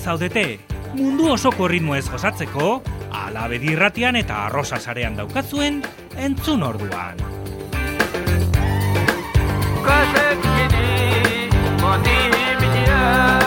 Zaudete. Mundu osoko ritmo ez gozatzeko Alabe dirratian eta arrosa sarean daukatzuen entzun orduan. Uma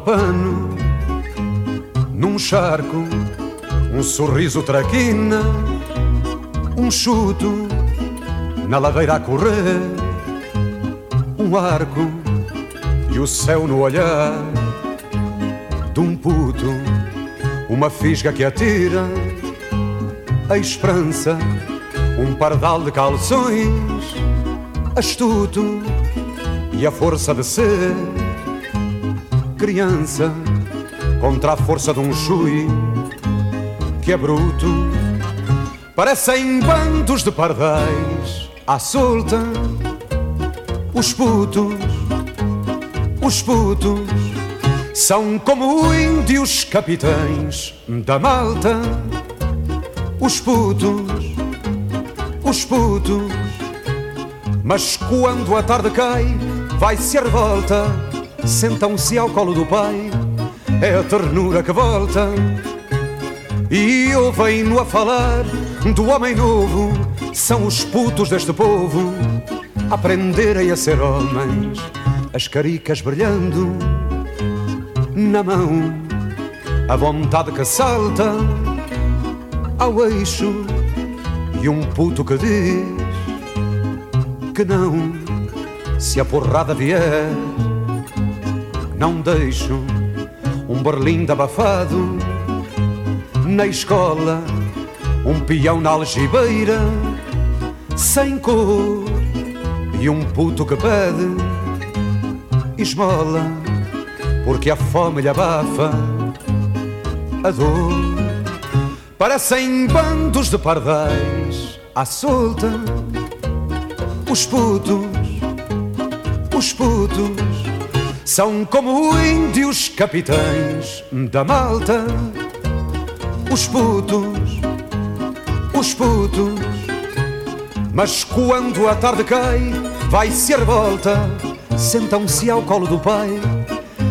pano num charco, um sorriso traquina, um chuto na ladeira a correr, um arco e o céu no olhar de um puto, uma fisga que atira a esperança, um pardal de calções astuto e a força de ser criança contra a força de um chui que é bruto. Parecem bandos de pardais à solta. Os putos, os putos, são como índios capitães da malta. Os putos, os putos, mas quando a tarde cai, vai-se a revolta sentam-se ao colo do pai, é a ternura que volta. E ouvem-no a falar do homem novo, são os putos deste povo, aprenderem a ser homens, as caricas brilhando na mão, a vontade que salta ao eixo, e um puto que diz que não, se a porrada vier não deixo um berlindo abafado na escola, um peão na algibeira, sem cor e um puto que pede esmola, porque a fome lhe abafa a dor. Parecem bandos de pardais à solta, os putos, os putos são como índios capitães da malta, os putos, os putos. Mas quando a tarde cai, vai-se a revolta, sentam-se ao colo do pai,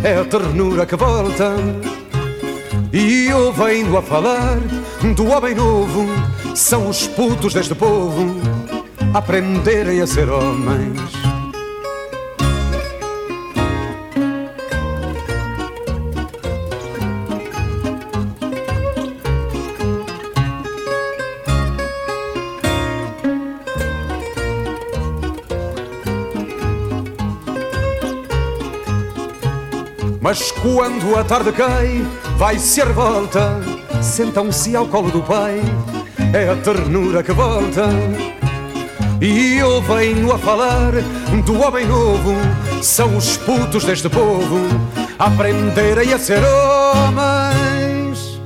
é a ternura que volta. E ouvem-no a falar do homem novo, são os putos deste povo, aprenderem a ser homens quando a tarde cai, vai-se a revolta, sentam-se ao colo do pai, é a ternura que volta. E ouvem-no a falar do homem novo, são os putos deste povo, aprenderem a ser homens.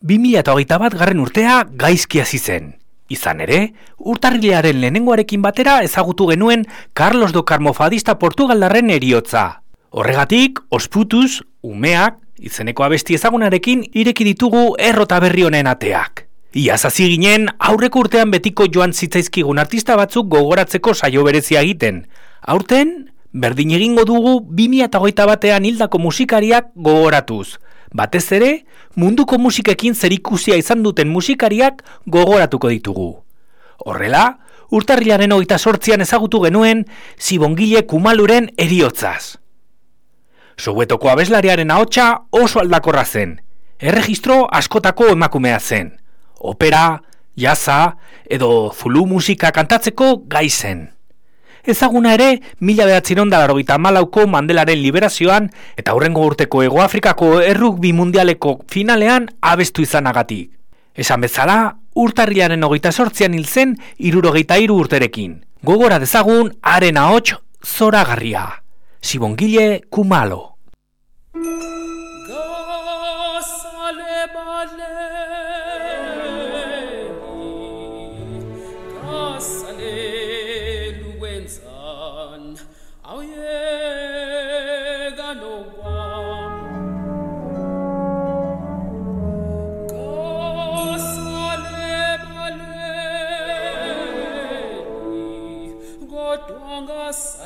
Bimila eta hogeita bat garren urtea gaizki hasi zen. Izan ere, urtarrilearen lehenengoarekin batera ezagutu genuen Carlos do Carmofadista Portugaldarren eriotza. Horregatik, osputuz, umeak, izeneko abesti ezagunarekin ireki ditugu errota berri honen ateak. Ia zazi ginen, aurreko urtean betiko joan zitzaizkigun artista batzuk gogoratzeko saio berezia egiten. Aurten, berdin egingo dugu 2008 batean hildako musikariak gogoratuz. Batez ere, munduko musikekin zerikusia izan duten musikariak gogoratuko ditugu. Horrela, urtarrilaren hogeita sortzian ezagutu genuen zibongile kumaluren eriotzaz. Sobuetoko abeslariaren ahotsa oso aldakorra zen. Erregistro askotako emakumea zen. Opera, jaza edo zulu musika kantatzeko gai zen. Ezaguna ere, mila behatzeron da malauko Mandelaren liberazioan eta hurrengo urteko Egoafrikako errugbi mundialeko finalean abestu izanagatik. Esan bezala, urtarriaren hogeita sortzian hil zen irurogeita iru urterekin. Gogora dezagun, haren ahots zoragarria. Sibongile Kumalo. us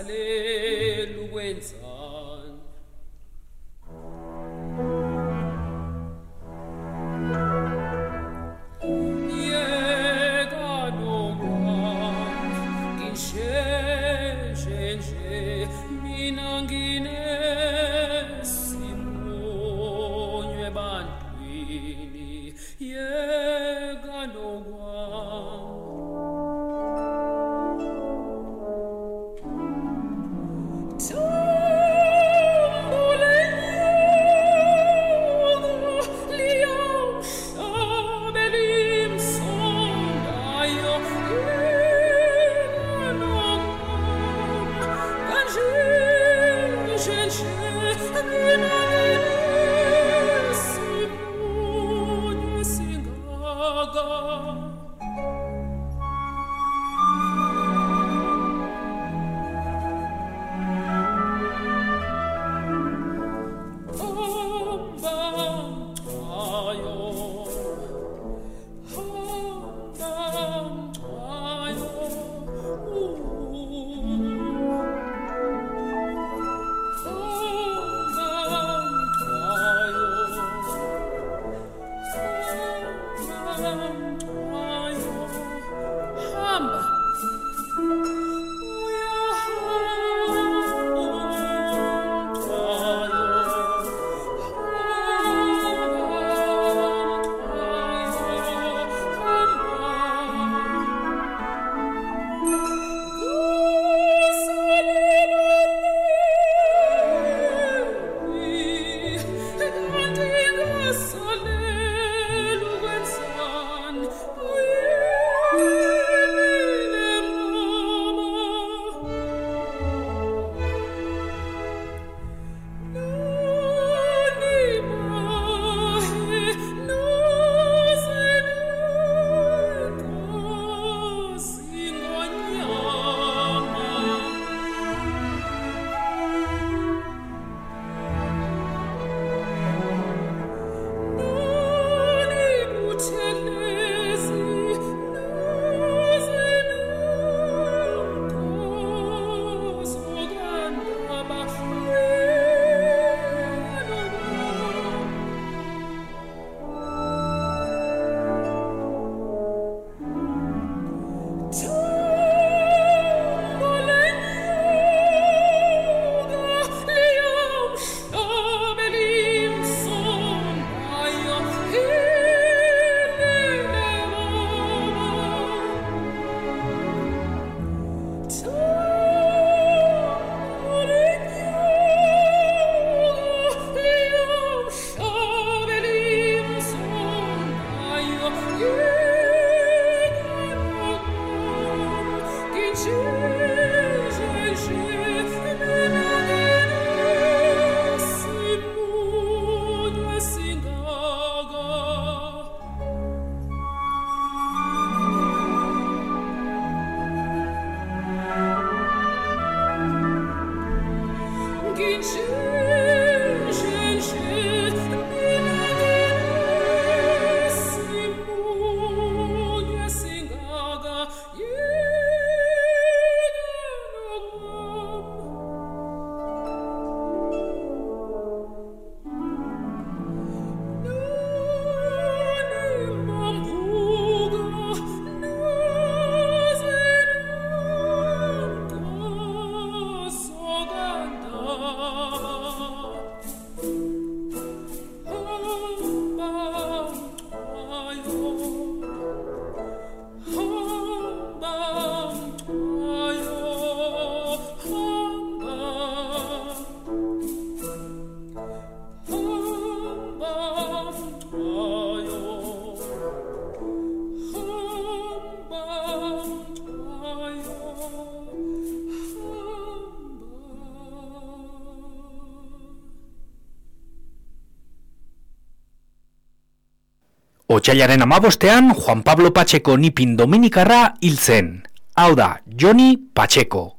Otsailaren amabostean, Juan Pablo Pacheco nipin dominikarra hil zen. Hau da, Joni Pacheco.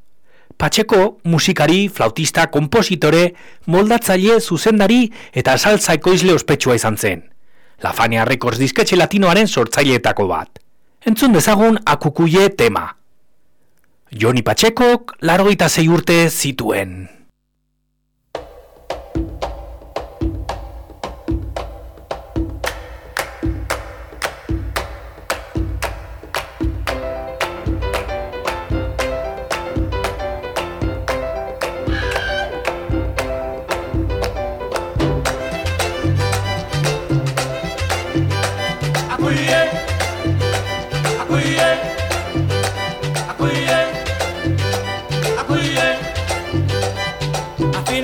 Pacheco, musikari, flautista, kompositore, moldatzaile, zuzendari eta saltzaiko izle ospetsua izan zen. La Fania Records disketxe latinoaren sortzaileetako bat. Entzun dezagun akukuie tema. Joni Pachekok largoita zei urte zituen.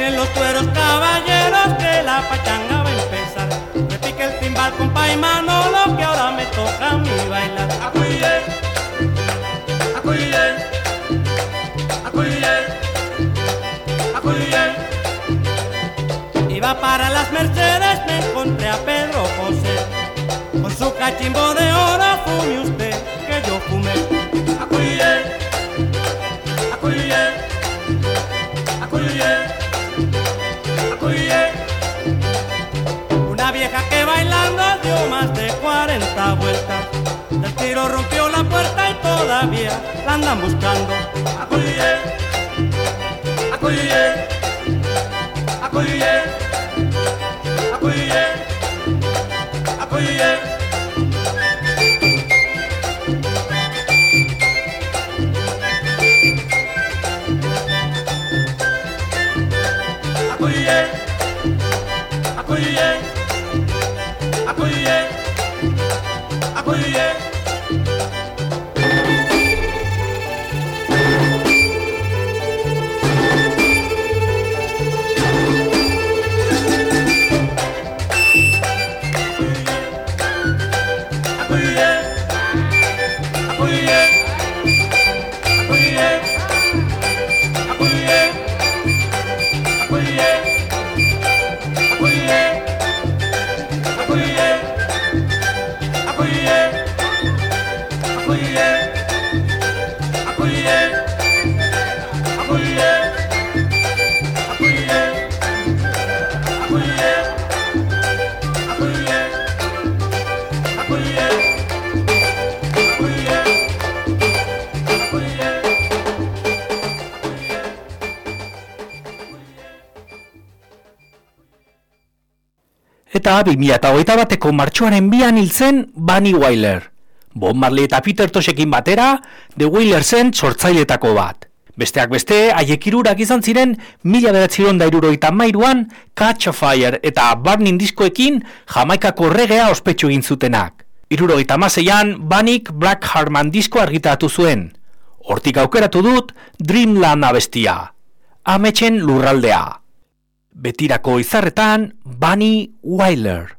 Miren los tueros caballeros que la pachanga va a empezar. Me pique el timbal, compa y Manolo, que ahora me toca a mí bailar. Acuye, acuye, acuye, acuye. Iba para las Mercedes, me encontré a Pedro José. Con su cachimbo de oro fume usted, que yo fumé. Acuye, acuye, acuye. vieja que bailando dio más de 40 vueltas. Del tiro rompió la puerta y todavía la andan buscando. Acuyuye, acuyuye, acuyuye, acuyuye, acuyuye. Acuyuye. 2008 bateko martxoaren bian hiltzen Bunny Wailer. Bob Marley eta Peter Toshekin batera, The Wailer zen sortzailetako bat. Besteak beste, haiek irurak izan ziren, mila beratzeron dairuro eta mairuan, Catch a Fire eta Burning Diskoekin jamaikako regea ospetsu egin zutenak. Iruro eta maseian, Banik Black Harman disko argitatu zuen. Hortik aukeratu dut, Dreamland abestia. Ametxen lurraldea betirako izarretan Bunny Wyler.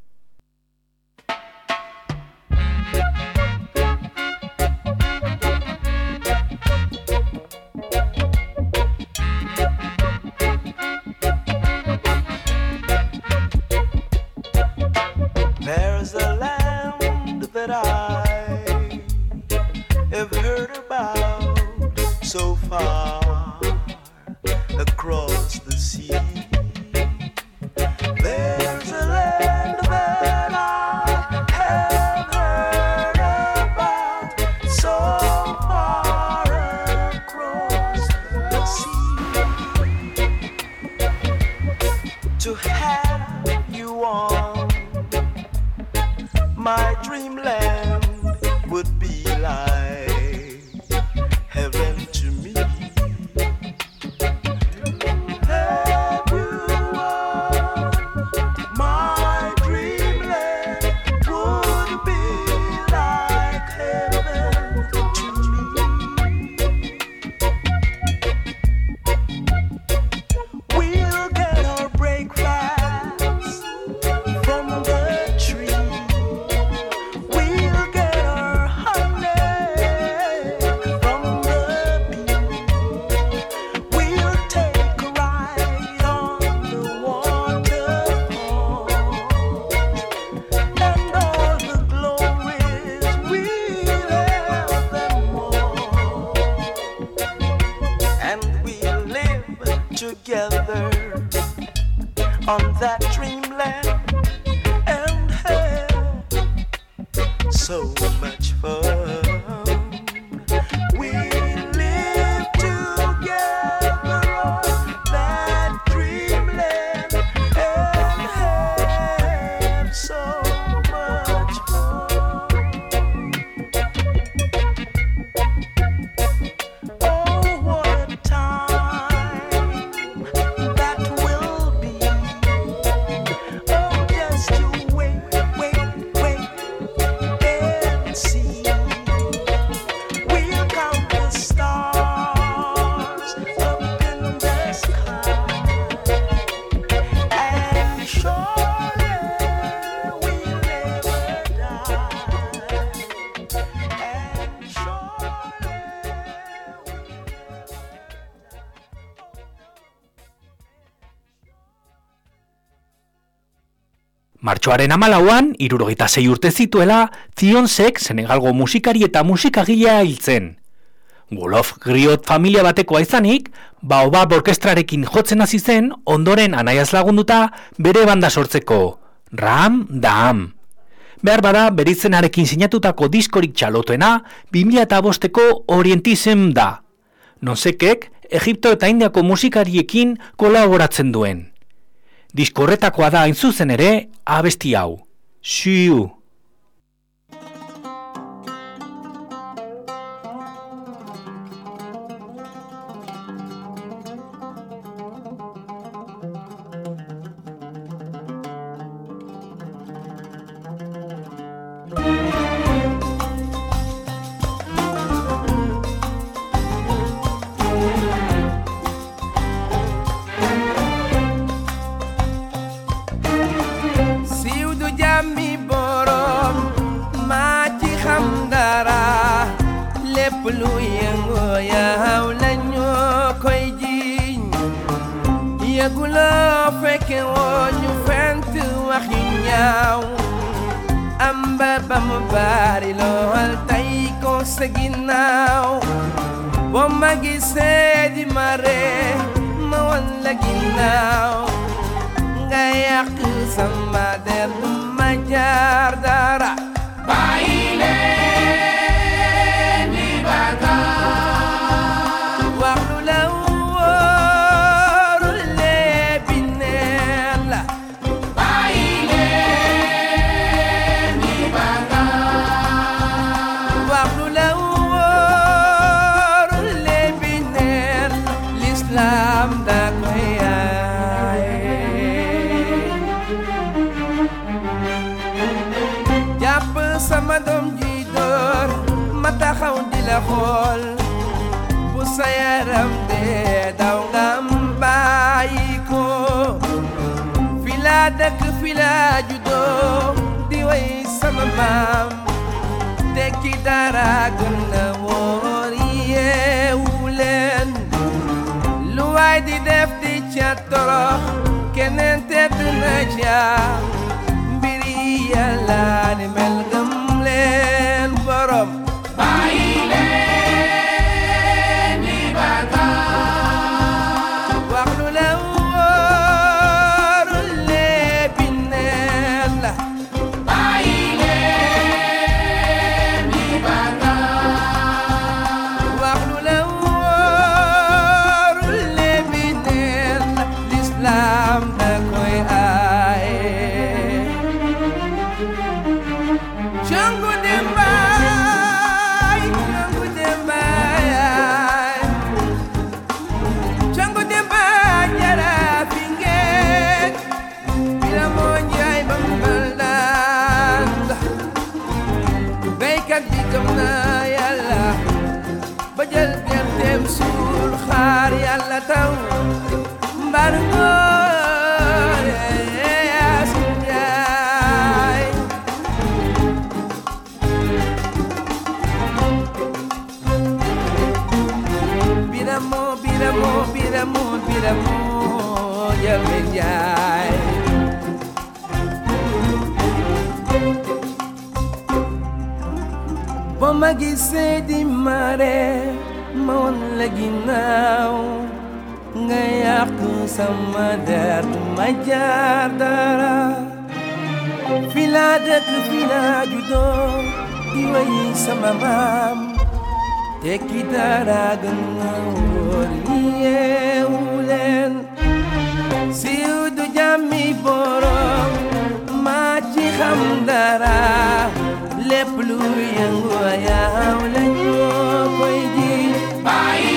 There's a land that I have heard about so far Martxoaren amalauan, irurogeita zei urte zituela, Zionsek Senegalgo musikari eta musikagilea hiltzen. Wolof Griot familia batekoa izanik, Baobab orkestrarekin jotzen hasi zen, ondoren anaiaz lagunduta bere banda sortzeko, Ram Dam. Behar bada, beritzenarekin sinatutako diskorik txalotuena, 2005ko Orientism da. Nonsekek, Egipto eta Indiako musikariekin kolaboratzen duen. Diskorretakoa da hain zuzen ere abesti hau. Xiu. Ginnaaw boo ma gisee di ma ree ma wan la ginnaaw nga gën na wóor yeewu leen lu waay di def di ca torox keneen tedd na ca mbiri yàlla ni mel gëm Gisee di mare ma won la ginnaaw nga yàq sama der ma jaar dara. Fi laa dëkk fi laa juddoo sama maam tekki dara gën ci dara le plu yang gua ya bye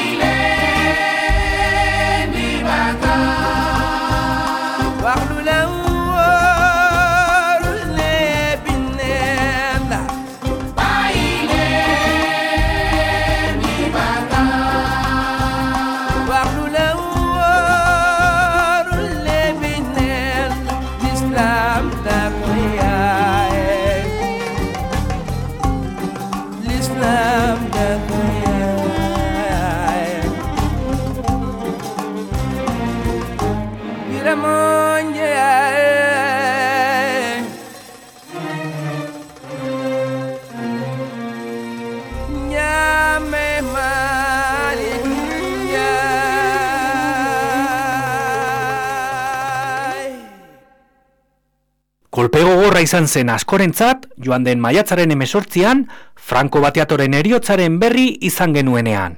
Kolpe gogorra izan zen askorentzat, joan den maiatzaren emesortzian, Franco Bateatoren eriotzaren berri izan genuenean.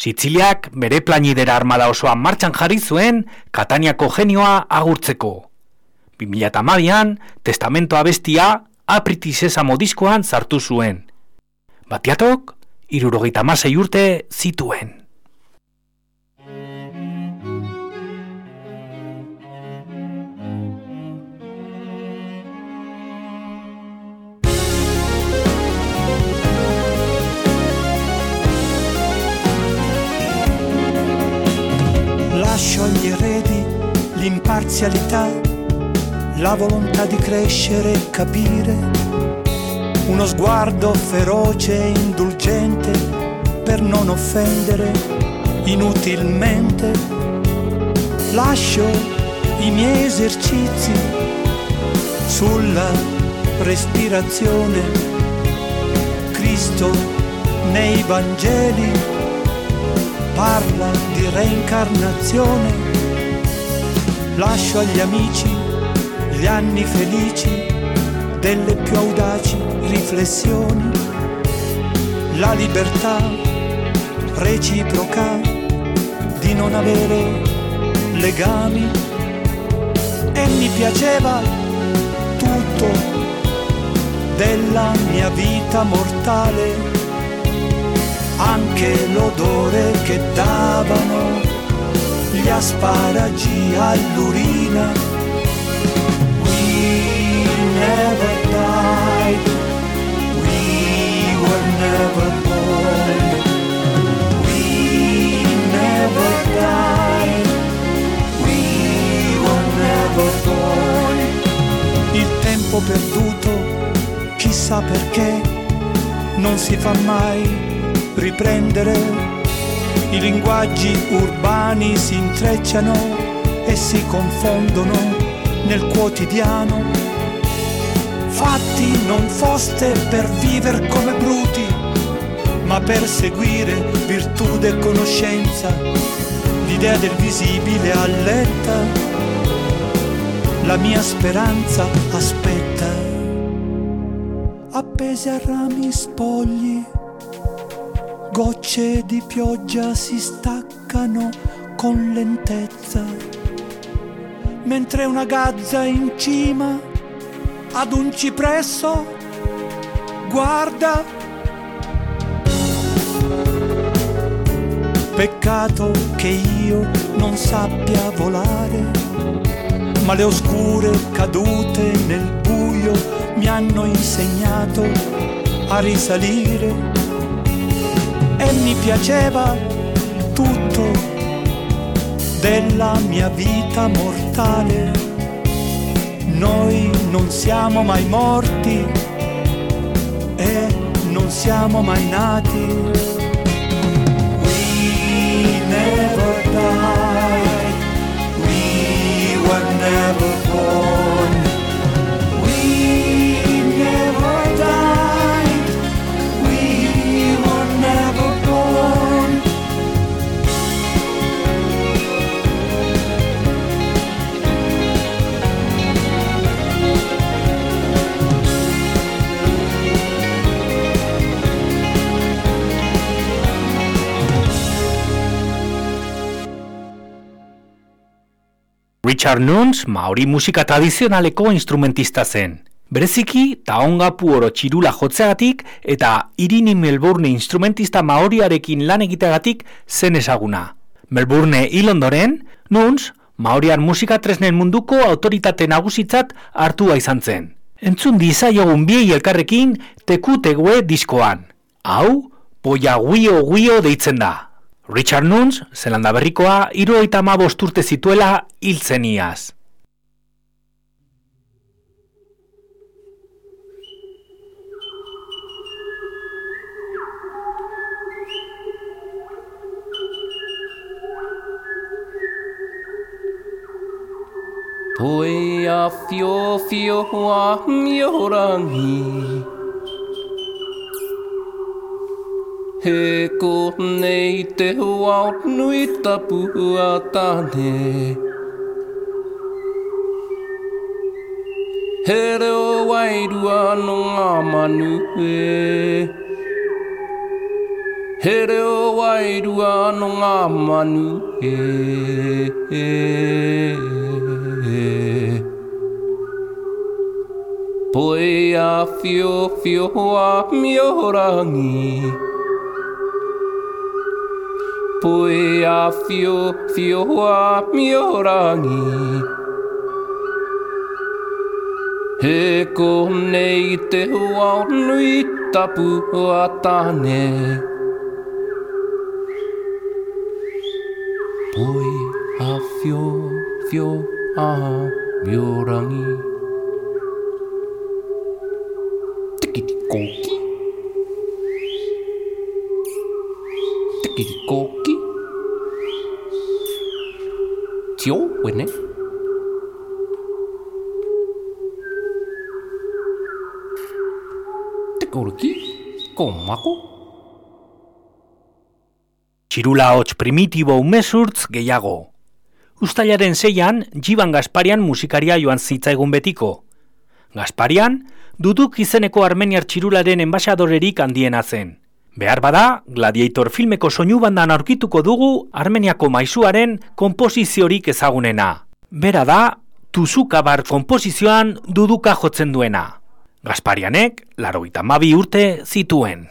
Sitziliak bere planidera armada osoa martxan jarri zuen Kataniako genioa agurtzeko. 2008an, testamento abestia apriti sesamo diskoan sartu zuen. Batiatok, irurogeita masei urte zituen. Lascio agli eredi l'imparzialità, la volontà di crescere e capire, uno sguardo feroce e indulgente per non offendere inutilmente. Lascio i miei esercizi sulla respirazione. Cristo nei Vangeli parla di reincarnazione. Lascio agli amici gli anni felici delle più audaci riflessioni. La libertà reciproca di non avere legami. E mi piaceva tutto della mia vita mortale anche l'odore che davano gli asparagi all'urina. We never died, we were never born. We never died, we were never born. Il tempo perduto, chissà perché, non si fa mai riprendere. I linguaggi urbani si intrecciano e si confondono nel quotidiano. Fatti non foste per vivere come bruti, ma per seguire virtù e conoscenza. L'idea del visibile alletta, la mia speranza aspetta. Appese a rami spogli gocce di pioggia si staccano con lentezza, mentre una gazza in cima ad un cipresso guarda. Peccato che io non sappia volare, ma le oscure cadute nel buio mi hanno insegnato a risalire mi piaceva tutto della mia vita mortale. Noi non siamo mai morti e non siamo mai nati. Richard maori musika tradizionaleko instrumentista zen. Bereziki, taongapu oro txirula jotzeagatik eta Irini Melbourne instrumentista maoriarekin lan egiteagatik zen ezaguna. Melbourne hil ondoren, Nunes, maorian musika tresnen munduko autoritate nagusitzat hartua izan zen. Entzun dizaiogun biei elkarrekin teku tegue diskoan. Hau, poia guio guio deitzen da. Richard Nunes, zelanda berrikoa, iruroita ma urte zituela hiltzen iaz. Poi a fio fio a miorangi He ko nei te hoa nui tapu a tane He reo wairua no ngā manu e He reo wairua no ngā manu e, e, e. Poe a fio fio a miorangi Poe a fio fio a miorangi. He ko nei te hoa nui tapu a tane Poi a fio, fio a miorangi. Tio, wene Tikoriki, komako Txirula hots primitibo umezurtz gehiago. Uztailaren zeian, Jiban Gasparian musikaria joan zitzaigun betiko. Gasparian, duduk izeneko armeniar txirularen enbaixadorerik handiena zen. Behar bada, Gladiator filmeko soinu bandan aurkituko dugu Armeniako maizuaren konposiziorik ezagunena. Bera da, Tuzukabar konposizioan duduka jotzen duena. Gasparianek, laro mabi urte zituen.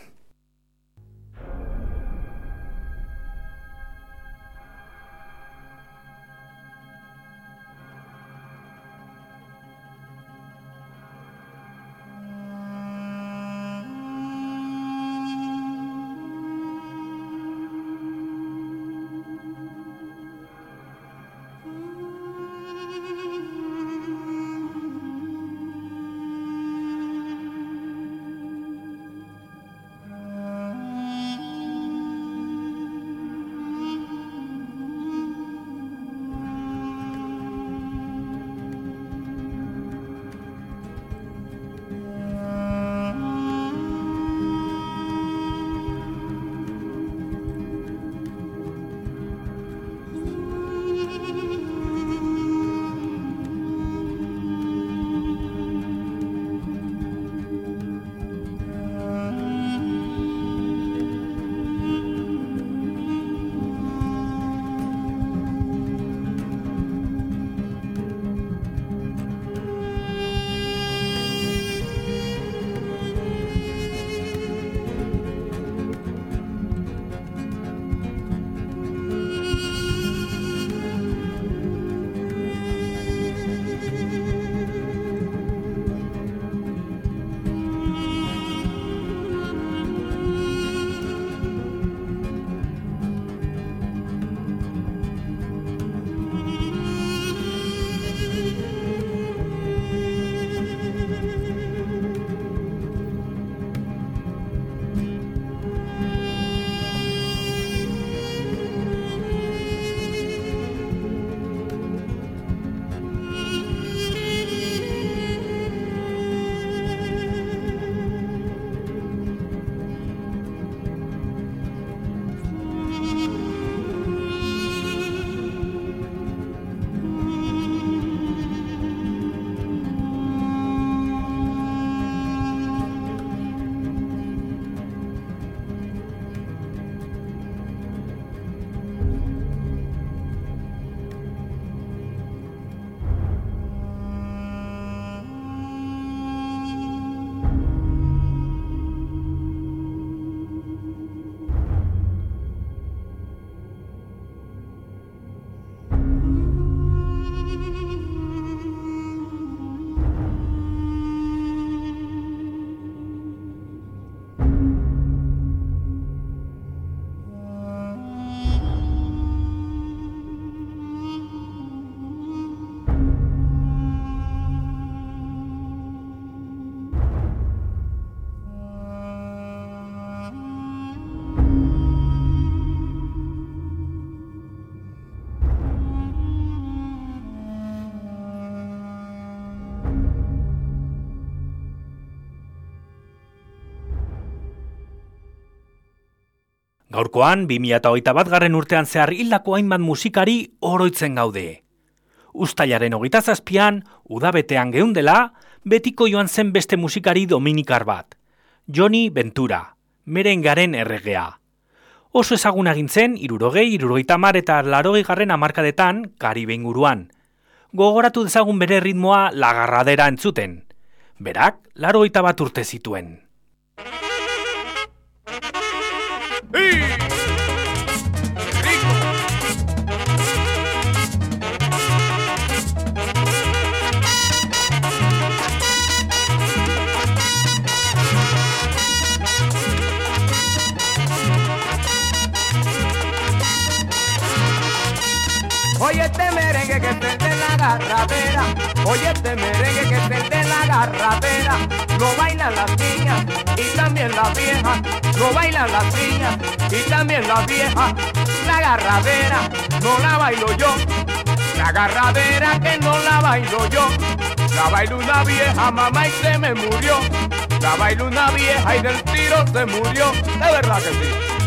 Gaurkoan, 2008 bat garren urtean zehar hildako hainbat musikari oroitzen gaude. Uztailaren hogeita zazpian, udabetean geundela, betiko joan zen beste musikari dominikar bat. Johnny Ventura, merengaren erregea. Oso ezagun gintzen, irurogei, irurogeita mar eta larogei garren amarkadetan, Karibe inguruan. Gogoratu dezagun bere ritmoa lagarradera entzuten. Berak, larogeita bat urte zituen. Hey! Oye este merengue que es el de la garrapera, lo bailan las niñas y también las viejas, lo bailan las niñas y también las viejas. La garrapera no la bailo yo, la garrapera que no la bailo yo, la bailó una vieja mamá y se me murió, la bailó una vieja y del tiro se murió, de verdad que sí.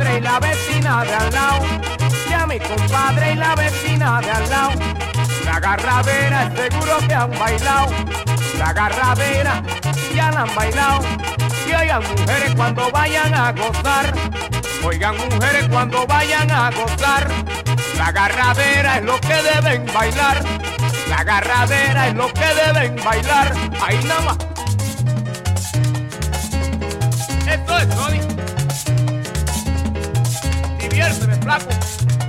Y la vecina de al lado. Ya mi compadre y la vecina de al lado. La agarradera es seguro que han bailado. La agarradera ya la han bailado. Y oigan mujeres cuando vayan a gozar. Oigan mujeres cuando vayan a gozar. La agarradera es lo que deben bailar. La agarradera es lo que deben bailar. Ahí nada más. Esto es Sony. platform.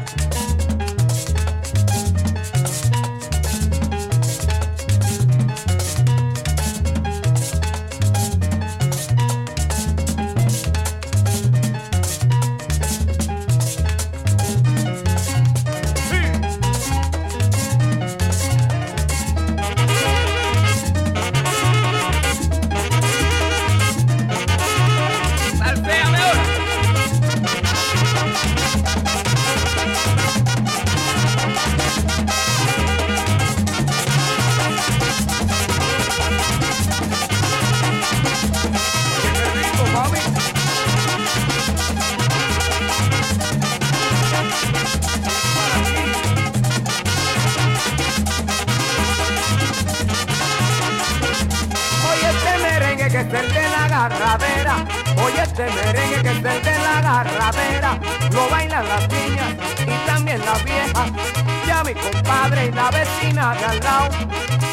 De al lado,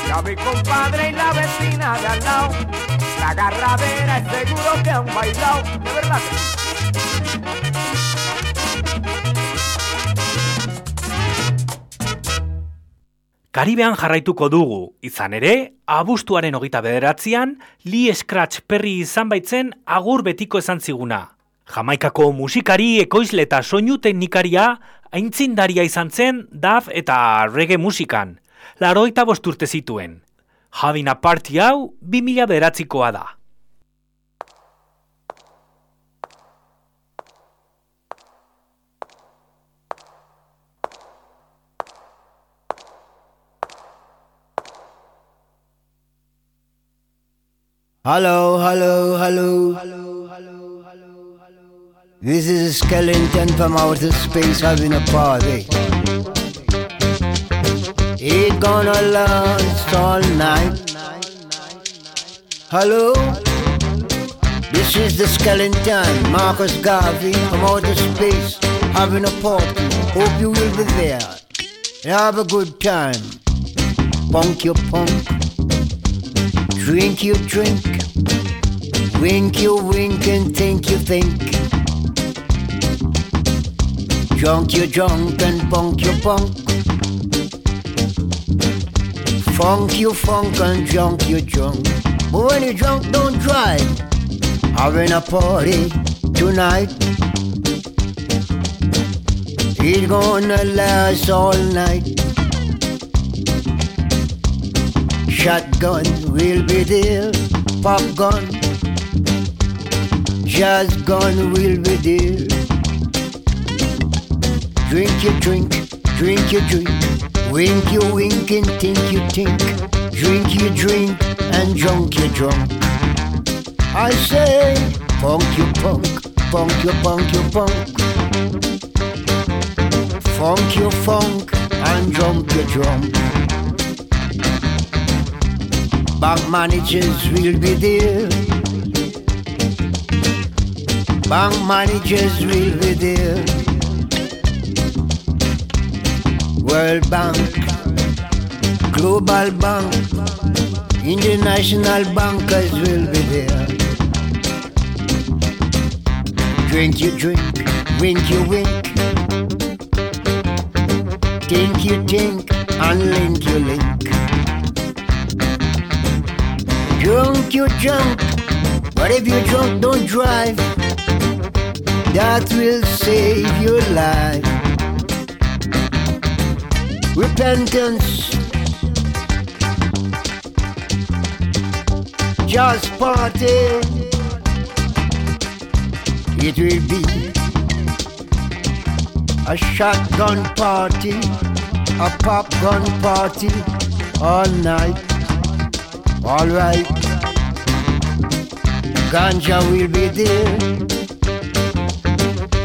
ya mi compadre y la vecina de al lado, la garradera es seguro que han bailado, de verdad. Karibean jarraituko dugu, izan ere, abuztuaren hogeita bederatzean, Lee Scratch Perry izan baitzen agur betiko esan ziguna. Jamaikako musikari, ekoizle eta soinu teknikaria, aintzindaria izan zen daf eta reggae musikan. Laroita bosturte zituen. Having a party hau, 2000 bederatzikoa da. Hello, hello, hello. This is a skeleton from outer space having a party. It gonna last all night. Hello? This is the skeleton, Marcus Garvey from outer space having a party. Hope you will be there. Have a good time. Punk your punk. Drink your drink. Wink you wink and think you think. Drunk you drunk and punk you punk. Funk you funk and drunk you drunk. But when you drunk, don't drive. Having a party tonight. It's gonna last all night. Shotgun will be there, pop gun. just gone will be there. Drink you drink, drink you drink, wink you wink and think you think, drink you drink and drunk you drunk. I say, funk you punk, funk you punk you punk, funk you funk and drunk you drunk. Bank managers will be there. Bank managers will be there. World Bank, Global Bank, International bankers will be there. Drink you drink, wink you wink, think you think, and link you link. Drunk you drunk, but if you're drunk, don't drive. That will save your life. Repentance. Just party. It will be a shotgun party, a popgun party all night. Alright. Ganja will be there.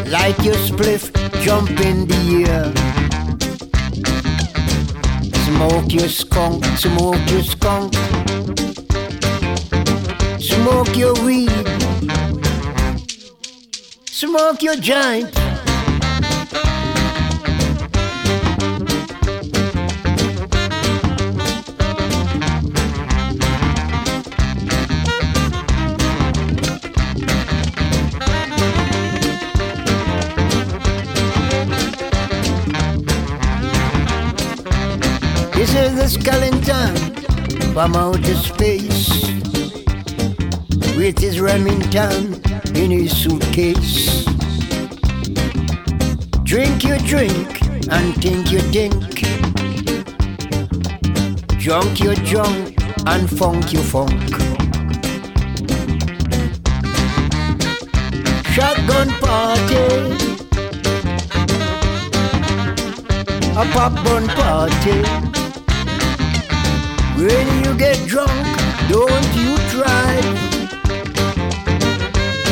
Like your spliff, jump in the air. Smoke your skunk, smoke your skunk. Smoke your weed. Smoke your giant. From outer space with his Remington in his suitcase. Drink your drink and think your think. Junk your junk and funk your funk. Shotgun party. A pop party. When you get drunk, don't you drive.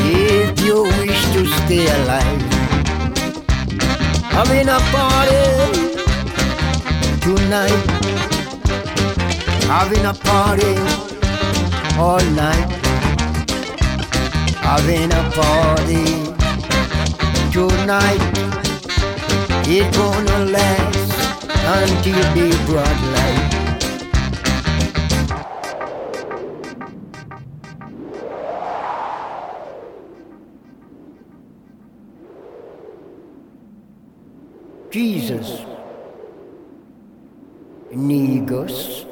If you wish to stay alive, having a party tonight, having a party all night, having a party tonight. It's gonna last until the broad Jesus. Nigos.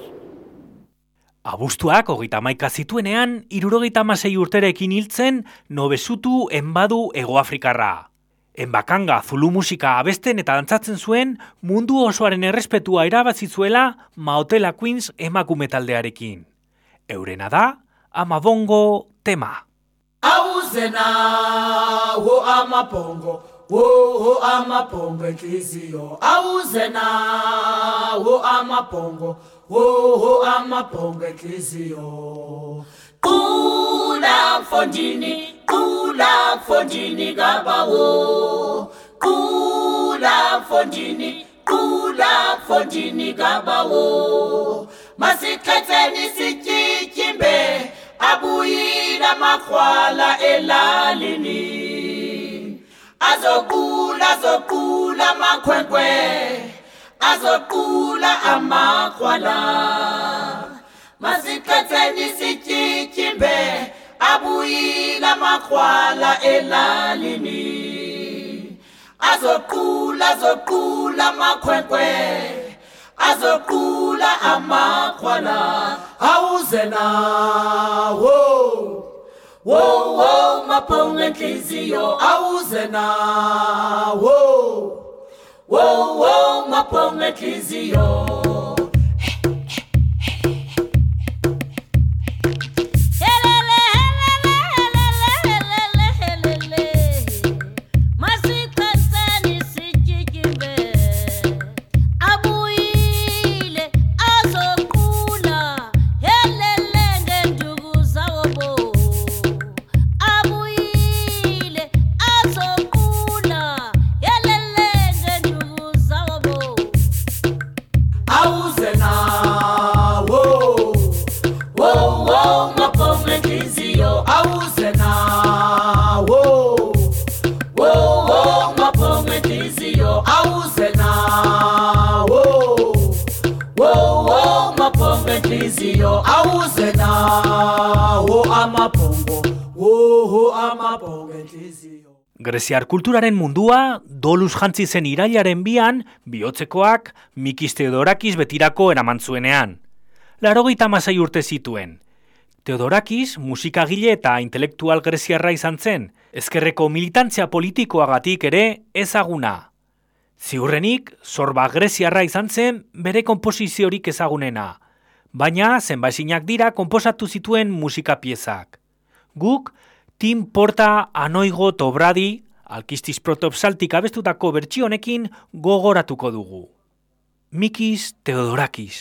Abuztuak hogeita maika zituenean, irurogeita masei urterekin hiltzen, nobesutu enbadu egoafrikarra. Enbakanga zulu musika abesten eta dantzatzen zuen, mundu osoaren errespetua erabazizuela Maotela Queens emakume taldearekin. Eurena da, Amabongo tema. awuze nawo amaphongo wo amapongo enhliziyo awuze nawo amapongo woho amapongo enhliziyo qula mfondini qula mfondini kabawo qula mfondini qula mfondini kabawo masikhetheni sityityimbe abuyila makhwala elalini azoqula azoqula amakhwenkwe. Azoqula amakhwala masikhetheni sityityimbe abuyila makhwala elalini. Azoqula azoqula amakhwenkwe. Azoqula amakhwala awuze nawo. Whoa, whoa, Wow, wow, maphunga enhliziyo Whoa, whoa, Wow, wow, maphunga enhliziyo. Greziar kulturaren mundua, doluz jantzi zen irailaren bian, bihotzekoak Mikis Teodorakis betirako eraman zuenean. Larogeita masai urte zituen. Teodorakis musikagile eta intelektual greziarra izan zen, ezkerreko militantzia politikoagatik ere ezaguna. Ziurrenik, zorba greziarra izan zen bere komposiziorik ezagunena, baina zenbaisinak dira konposatu zituen musika piezak. Guk, Tim Porta Anoigo Tobradi, Alkistis Protopsaltik abestutako bertsio honekin gogoratuko dugu. Mikis Teodorakis.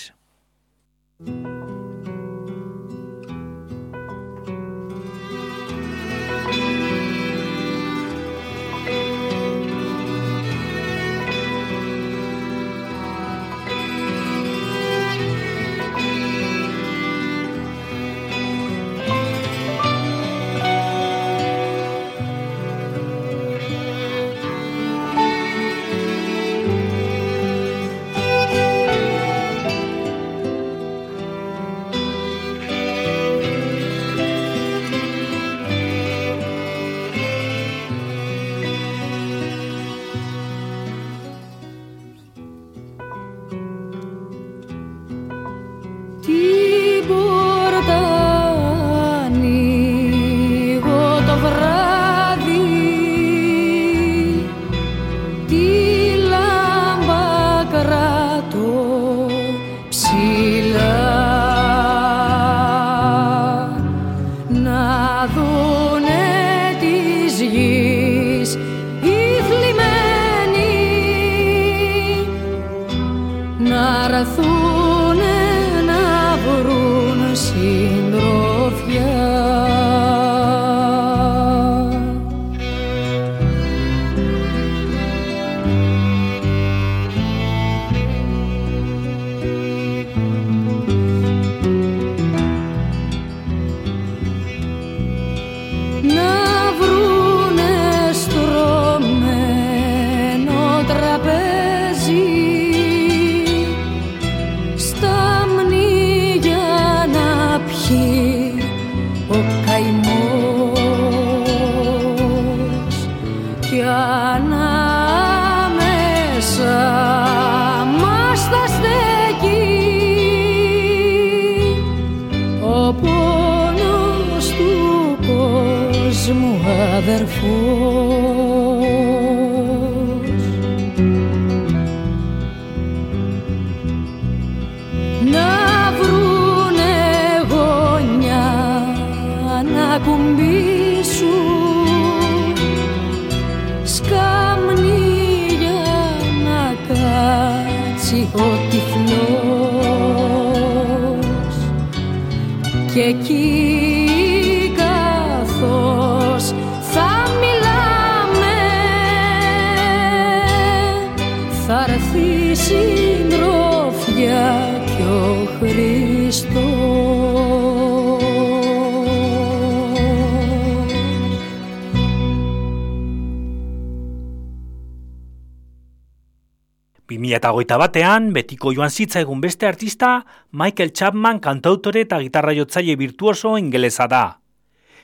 2008 batean, betiko joan zitzaigun beste artista, Michael Chapman kantautore eta gitarra jotzaile virtuoso ingeleza da.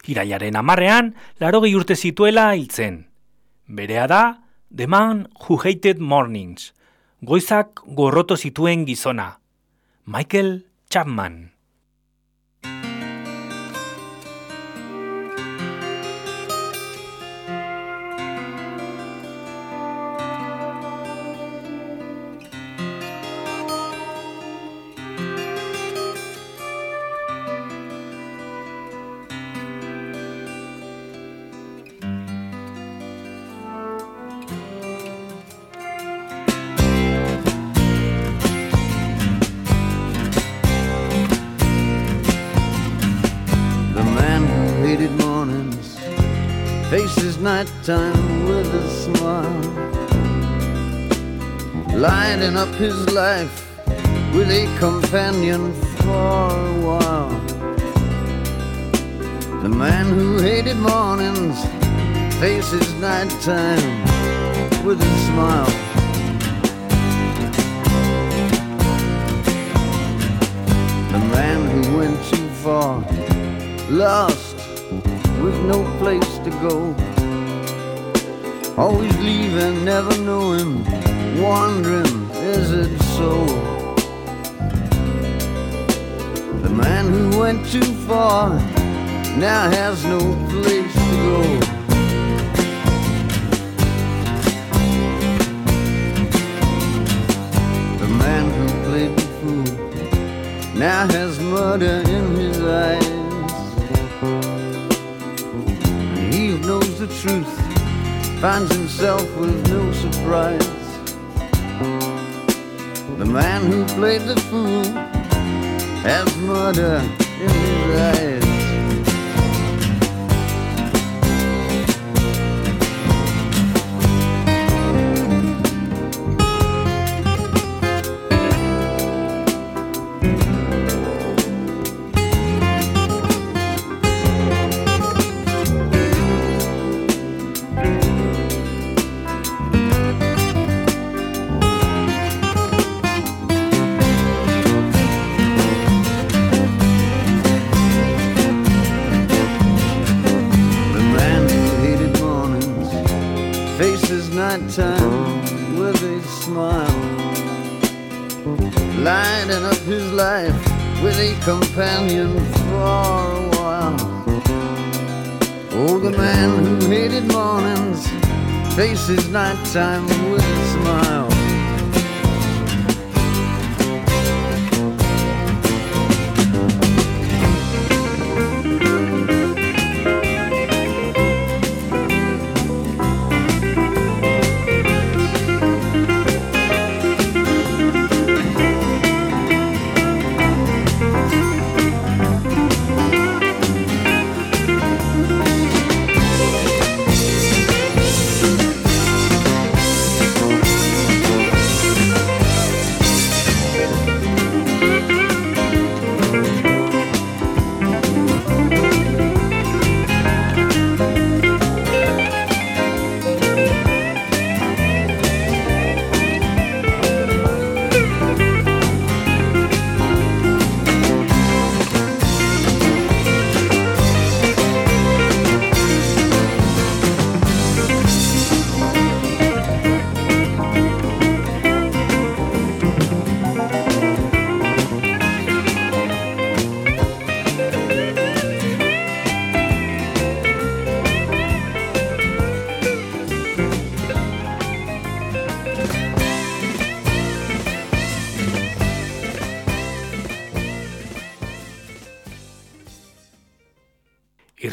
Iraiaren amarrean, laro urte zituela hiltzen. Berea da, The Man Who Hated Mornings, goizak gorroto zituen gizona. Michael Chapman. Nighttime with a smile, lighting up his life with a companion for a while. The man who hated mornings faces nighttime with a smile. The man who went too far lost with no place to go. Always leaving, never knowing, wondering, is it so? The man who went too far now has no place to go. The man who played the fool now has murder in his eyes. And he knows the truth finds himself with no surprise. The man who played the fool has murder in his eyes. With a companion for a while. Oh, the man who hated mornings faces nighttime with a smile.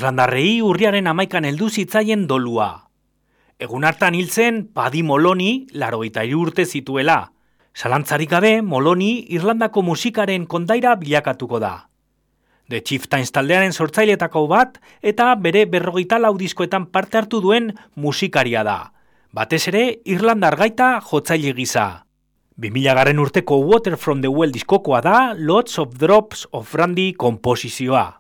Irlandarrei urriaren amaikan heldu zitzaien dolua. Egun hartan hil zen Padi Moloni larogeita hiru urte zituela. Zalantzarik gabe Moloni Irlandako musikaren kondaira bilakatuko da. The Chieftains taldearen sortzailetako bat eta bere berrogeita lau diskoetan parte hartu duen musikaria da. Batez ere Irlandar gaita jotzaile gisa. 2000 garren urteko Water from the Well diskokoa da Lots of Drops of Brandy komposizioa.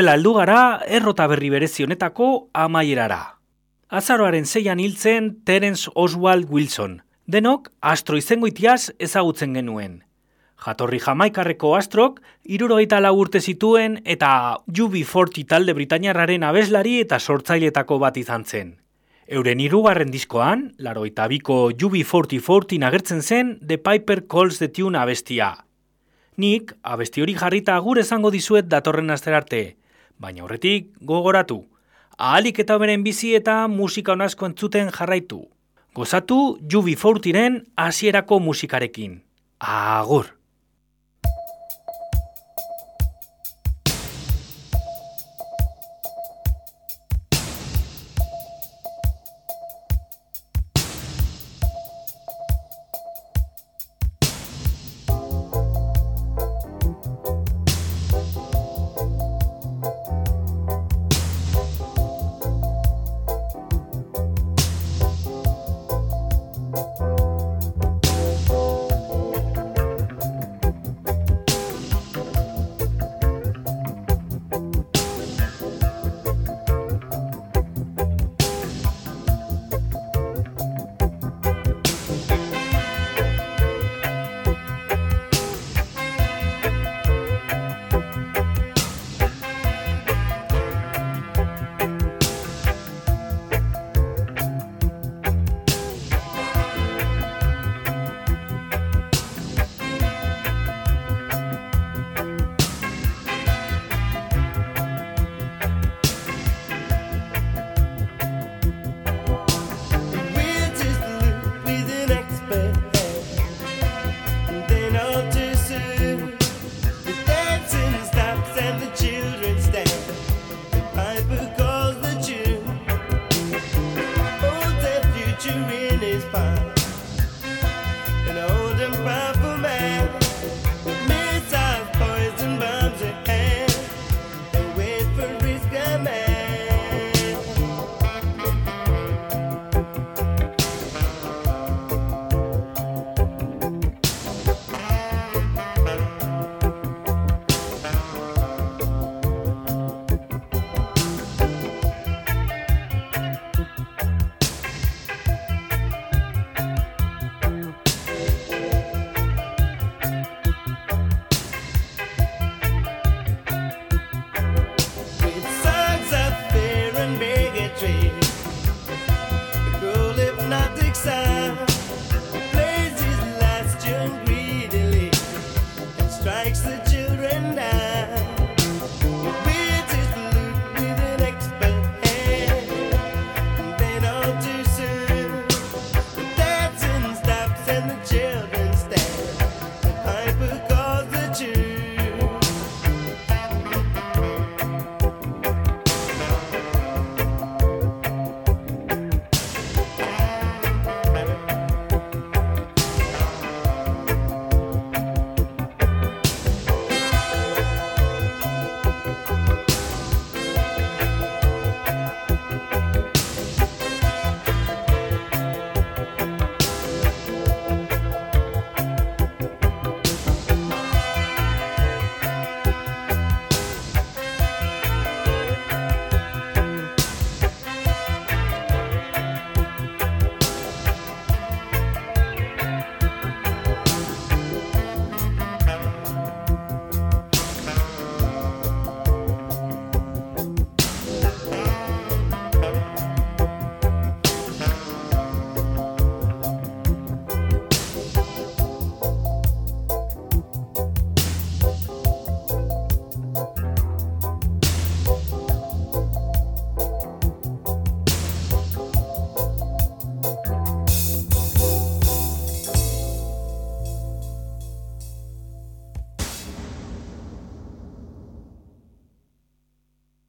Horrela heldu gara errota berri berezi honetako amaierara. Azaroaren zeian hiltzen Terence Oswald Wilson. Denok astro izengoitiaz ezagutzen genuen. Jatorri jamaikarreko astrok, irurogeita lau urte zituen eta UB40 talde Britainiarraren abeslari eta sortzailetako bat izan zen. Euren hirugarren diskoan, laroita biko UB4014 agertzen zen The Piper Calls the Tune abestia. Nik, abesti hori jarrita agur esango dizuet datorren aster arte, baina horretik gogoratu. Ahalik eta beren bizi eta musika onasko entzuten jarraitu. Gozatu UB40ren hasierako musikarekin. Agur!